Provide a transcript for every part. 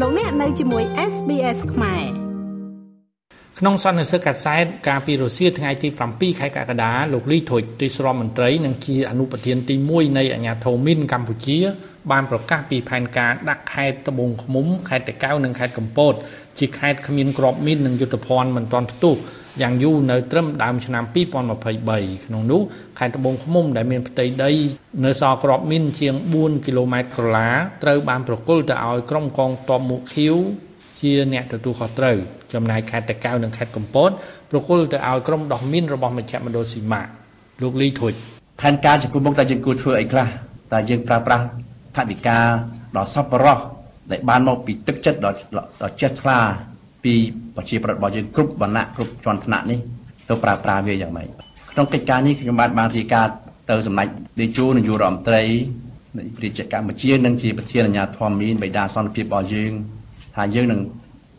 លោកអ្នកនៅជាមួយ SBS ខ្មែរក្នុងសន្និសីទកាសែតកាលពីរុស្ស៊ីថ្ងៃទី7ខែកក្កដាលោកលីធុចទីស្រដ្ឋមន្ត្រីនិងជាអនុប្រធានទី1នៃអាជ្ញាធរមីនកម្ពុជាបានប្រកាសពីផែនការដាក់ខេត្តត្បូងឃ្មុំខេត្តតាកែវនិងខេត្តកំពតជាខេត្តគ្មានក្របមីននិងយុទ្ធភ័ណ្ឌមិនទាន់ផ្ទុះ យ៉ាងយូរនៅត្រឹមដើមឆ្នាំ2023ក្នុងនោះខេត្តត្បូងឃ្មុំដែលមានផ្ទៃដីនៅសល់ក្របមីនជាង4គីឡូម៉ែត្រក្រឡាត្រូវបានប្រគល់ទៅឲ្យក្រុមកងទ័ពមុខខៀវជាអ្នកទទួលខុសត្រូវចំណែកខេត្តតាកែវនិងខេត្តកំពតប្រគល់ទៅឲ្យក្រុមដោះមីនរបស់មជ្ឈមណ្ឌលស៊ីម៉ាលោកលីធុចផែនការចំពោះមុខតើយើងគួរធ្វើអីខ្លះតើយើងប្រើប្រាស់ថវិកាដ៏សប្បុរសដែលបានមកពីទឹកចិត្តដ៏ចេះថ្លា ពីប្រជាប្រដ្ឋរបស់យើងគ្រប់វណ្ណៈគ្រប់ជាន់ថ្នាក់នេះទៅប្រើប្រាស់វាយ៉ាងម៉េចក្នុងកិច្ចការនេះខ្ញុំបានបានរាយការណ៍ទៅសម្ដេចនាយកនាយករដ្ឋមន្ត្រីនៃប្រជាកម្ពុជានិងជាប្រធានអាជ្ញាធរមានបិតាសន្តិភាពរបស់យើងថាយើងនឹង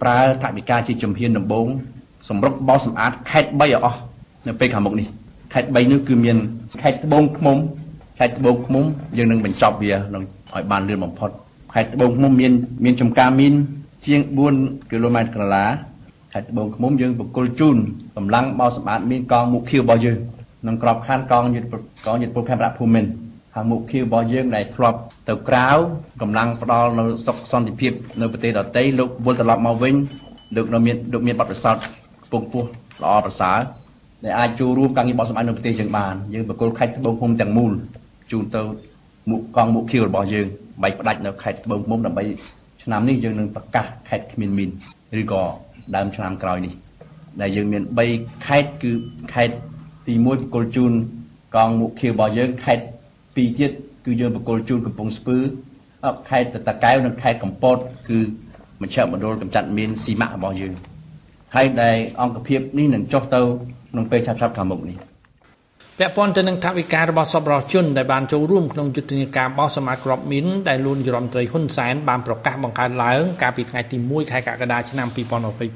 ប្រើថវិកាជាជំហានដំបូងសម្រុកបោសសម្អាតខេត្ត3ឲ្យអស់នៅពេលខាងមុខនេះខេត្ត3នោះគឺមានខេត្តត្បូងឃ្មុំខេត្តត្បូងឃ្មុំយើងនឹងបញ្ចប់វានឹងឲ្យបានលឿនបំផុតខេត្តត្បូងឃ្មុំមានមានចំការមីន ជាង4គីឡូម៉ែត្រក្រឡាខេត្តត្បូងឃ្មុំយើងបកគលជូនកម្លាំងបោសម្អាតមានកងមុខខៀវរបស់យើងក្នុងក្របខ័ណ្ឌកងយុទ្ធកងយុទ្ធពលខេមរៈភូមិន្ទខាងមុខខៀវរបស់យើងដែលធ្លាប់ទៅក្រៅកម្លាំងផ្ដល់នៅសុខសន្តិភាពនៅប្រទេសដទៃលោកវិលត្រឡប់មកវិញលោកនៅមានលោកមានបទពិសោធន៍ខ្ពង់ខ្ពស់ល្អប្រសើរដែលអាចចូលរួមការងារបោះសម្អាតនៅប្រទេសយើងបានយើងបកគលខេត្តត្បូងឃុំទាំងមូលជូនទៅមុខកងមុខខៀវរបស់យើងបែកផ្ដាច់នៅខេត្តត្បូងឃុំដើម្បី ឆ្នាំនេះយើងនឹងប្រកាសខេត្តគ្មានមីនឬក៏ដើមឆ្នាំក្រោយនេះ ដែលយើងមាន3ខេត្តគឺខេត្តទី1បកគលជូនកងមុខខៀវរបស់យើងខេត្តពីរទៀតគឺយើងបកគលជូនកំពង់ស្ពឺខេត្តតតាកែវនិងខេត្តកំពត គឺមជ្ឈមណ្ឌលកម្ចាត់មានស៊ីម៉ាក់របស់យើងហើយដែលអង្គភាពនេះនឹងចុះទៅក្នុងពេលឆាប់ៗខាងមុខនេះ ពាក់ព័ន្ធទៅនឹងថវិការបស់សប្បុរសជនដែលបានចូលរួមក្នុងយុទ្ធនាការបោះសម្អាតក្របមីនដែលលោកនាយរដ្ឋមន្ត្រីហ៊ុនសែនបានប្រកាសបង្កើតឡើងកាលពីថ្ងៃទី1ខែកក្កដាឆ្នាំ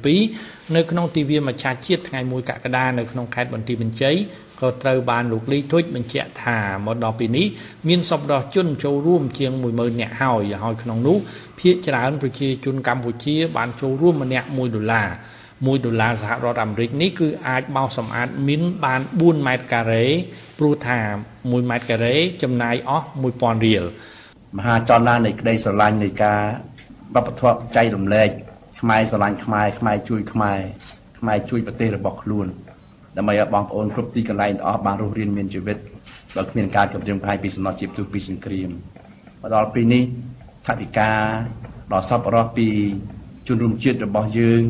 2022នៅក្នុងទិវាមច្ឆជាតិថ្ងៃ1កក្កដានៅក្នុងខេត្តបន្ទាយមានជ័យក៏ត្រូវបានលោកលីធុចបញ្ជាក់ថាមកដល់ពេលនេះមានសប្បុរសជនចូលរួមជាង10000នាក់ហើយហើយក្នុងនោះភាគច្រើនប្រជាជនកម្ពុជាបានចូលរួមម្នាក់1ដុល្លារ 1ដុល្លារសហរដ្ឋអាមេរិកនេះគឺអាចបោសសម្អាតមីនបាន4ម៉ែត្រការ៉េព្រោះថា1ម៉ែត្រការ៉េចំណាយអស់1000រៀលមហាចលនានៃក្តីស្រឡាញ់នៃការវប្បធម៌ចៃរំលែកខ្មែរស្រឡាញ់ខ្មែរខ្មែរជួយខ្មែរខ្មែរជួយប្រទេសរបស់ខ្លួនដើម្បីឲ្យបងប្អូនគ្រប់ទីកន្លែងទាំងអស់បានរស់រានមានជីវិតដោយគ្មានការគំរាមកំហែងពីសំណត់ជាផ្ទុះពីសង្គ្រាមមកដល់ពេលនេះថវិកាដ៏សប្បុរសពីជនរួមជាតិរបស់យើង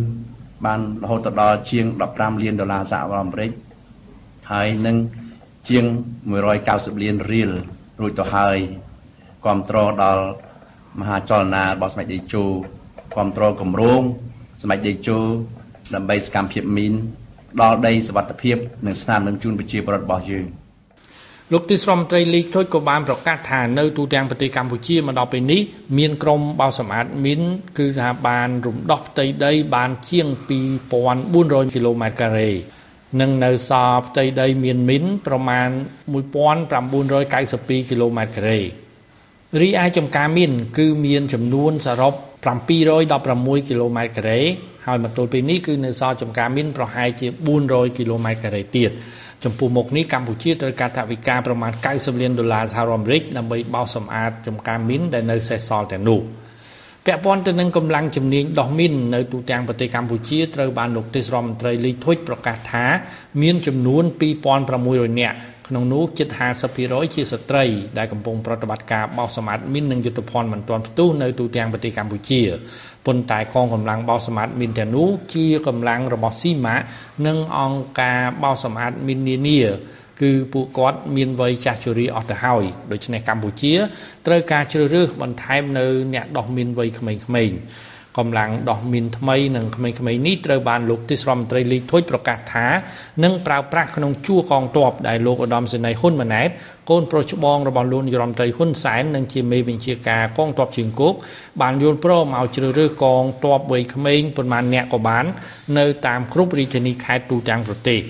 បានរហូតទៅដល់ជាង15លានដុល្លារសហរដ្ឋអាមេរិកហើយនឹងជាង190លានរៀលរួចទៅហើយគ្រប់គ្រងដល់មហាចលនារបស់សម្ដេចតេជោគ្រប់គ្រងគម្រោងសម្ដេចតេជោដើម្បីសកម្មភាពមីនដល់ដីសវត្ថភាពនិងស្នាមនឹងជូនប្រជាពលរដ្ឋរបស់យើង លោកទីស្រុំត្រីលីកធុចក៏បានប្រកាសថានៅទូទាំងប្រទេសកម្ពុជាមកដល់ពេលនេះមានក្រុមបោសម្អាតមីនគឺថាបានរំដោះផ្ទៃដីបានជាង2400គីឡូម៉ែត្រការ៉េនិងនៅសល់ផ្ទៃដីមានមីនប្រមាណ1992គីឡូម៉ែត្រការ៉េរីឯចំការមីនគឺមានចំនួនសរុប716គីឡូម៉ែត្រការ៉េ ហើយមកទល់ពេលនេះគឺនៅសល់ចំការមីនប្រហែលជា400គីឡូម៉ែត្រការ៉េទៀតចំពោះមុខនេះកម្ពុជាត្រូវការថវិកាប្រមាណ90លានដុល្លារសហរដ្ឋអាមេរិកដើម្បីបោសសម្អាតចំការមីនដែលនៅសេសសល់ទាំងនោះពាក់ព័ន្ធទៅនឹងកម្លាំងជំនាញដោះមីននៅទូទាំងប្រទេសកម្ពុជាត្រូវបានលោកទេសរដ្ឋមន្ត្រីលីធុចប្រកាសថាមានចំនួន2600នាក់ ក្នុងនោះជិត50%ជាស្ត្រីដែលកំពុងប្រតិបត្តិការបោសសម្អាតមីននិងយុទ្ធភ័ណ្ឌមិនទាន់ផ្ទុះនៅទូទាំងប្រទេសកម្ពុជាប៉ុន្តែកងកម្លាំងបោសសម្អាតមីនទាំងនោះជាកម្លាំងរបស់ស៊ីម៉ានិងអង្គការបោសសម្អាតមីននានាគឺពួកគាត់មានវ័យចាស់ជរាអស់ទៅហើយដូច្នេះកម្ពុជាត្រូវការជ្រើសរើសបន្ថែមនៅអ្នកដោះមីនវ័យក្មេងៗ កម្លាំងដោះមីនថ្មីនិងក្មេងៗនេះត្រូវបានលោកទីស្រដ្ឋមន្ត្រីលីកធុចប្រកាសថានឹងប្រើប្រាស់ក្នុងជួរកងទ័ពដែលលោកឧត្តមសេនីយ៍ហ៊ុនម៉ាណែតកូនប្រុសច្បងរបស់លោកនាយរដ្ឋមន្ត្រីហ៊ុនសែននិងជាមេបញ្ជាការកងទ័ពជើងគោកបានយល់ព្រមឲ្យជ្រើសរើសកងទ័ពវ័យក្មេងប៉ុន្មានអ្នកក៏បាន នៅតាមគ្រប់រាជធានីខេត្តទូទាំងប្រទេស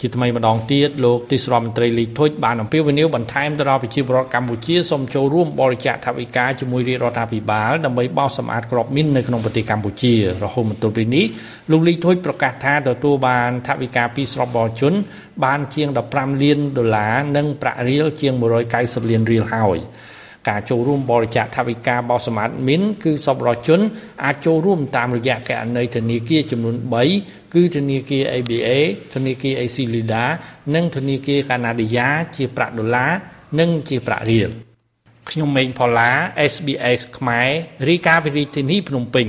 ជាថ្មីម្ដងទៀតលោកទីសរដ្ឋមន្ត្រីលីកធុចបានអំពាវនាវបន្ថែមទៅដល់ប្រជាពលរដ្ឋកម្ពុជាសូមចូលរួមបរិច្ចាគថវិកាជាមួយរាជរដ្ឋាភិបាលដើម្បីបោសសម្អាតក្របមីននៅក្នុងប្រទេសកម្ពុជារហូតមកទល់ពេលនេះលោកលីកធុចប្រកាសថាទទួលបានថវិកាពីស្របបរជន បានជាង15លានដុល្លារនិងប្រាក់រៀលជាង190លានរៀលហើយ ការចូលរួមបរិច្ចាគថវិកាបោះសម្អាតមីនគឺសប្បុរសជនអាចចូលរួមតាមរយៈកណនីធនាគារចំនួន3គឺធនាគារ ABA ធនាគារ AC Lida និងធនាគារកាណាឌីយ៉ាជាប្រាក់ដុល្លារនិងជាប្រាក់រៀលខ្ញុំម៉េងផល្លា SBS ខ្មែររីកាពីរាជធានីភ្នំពេញ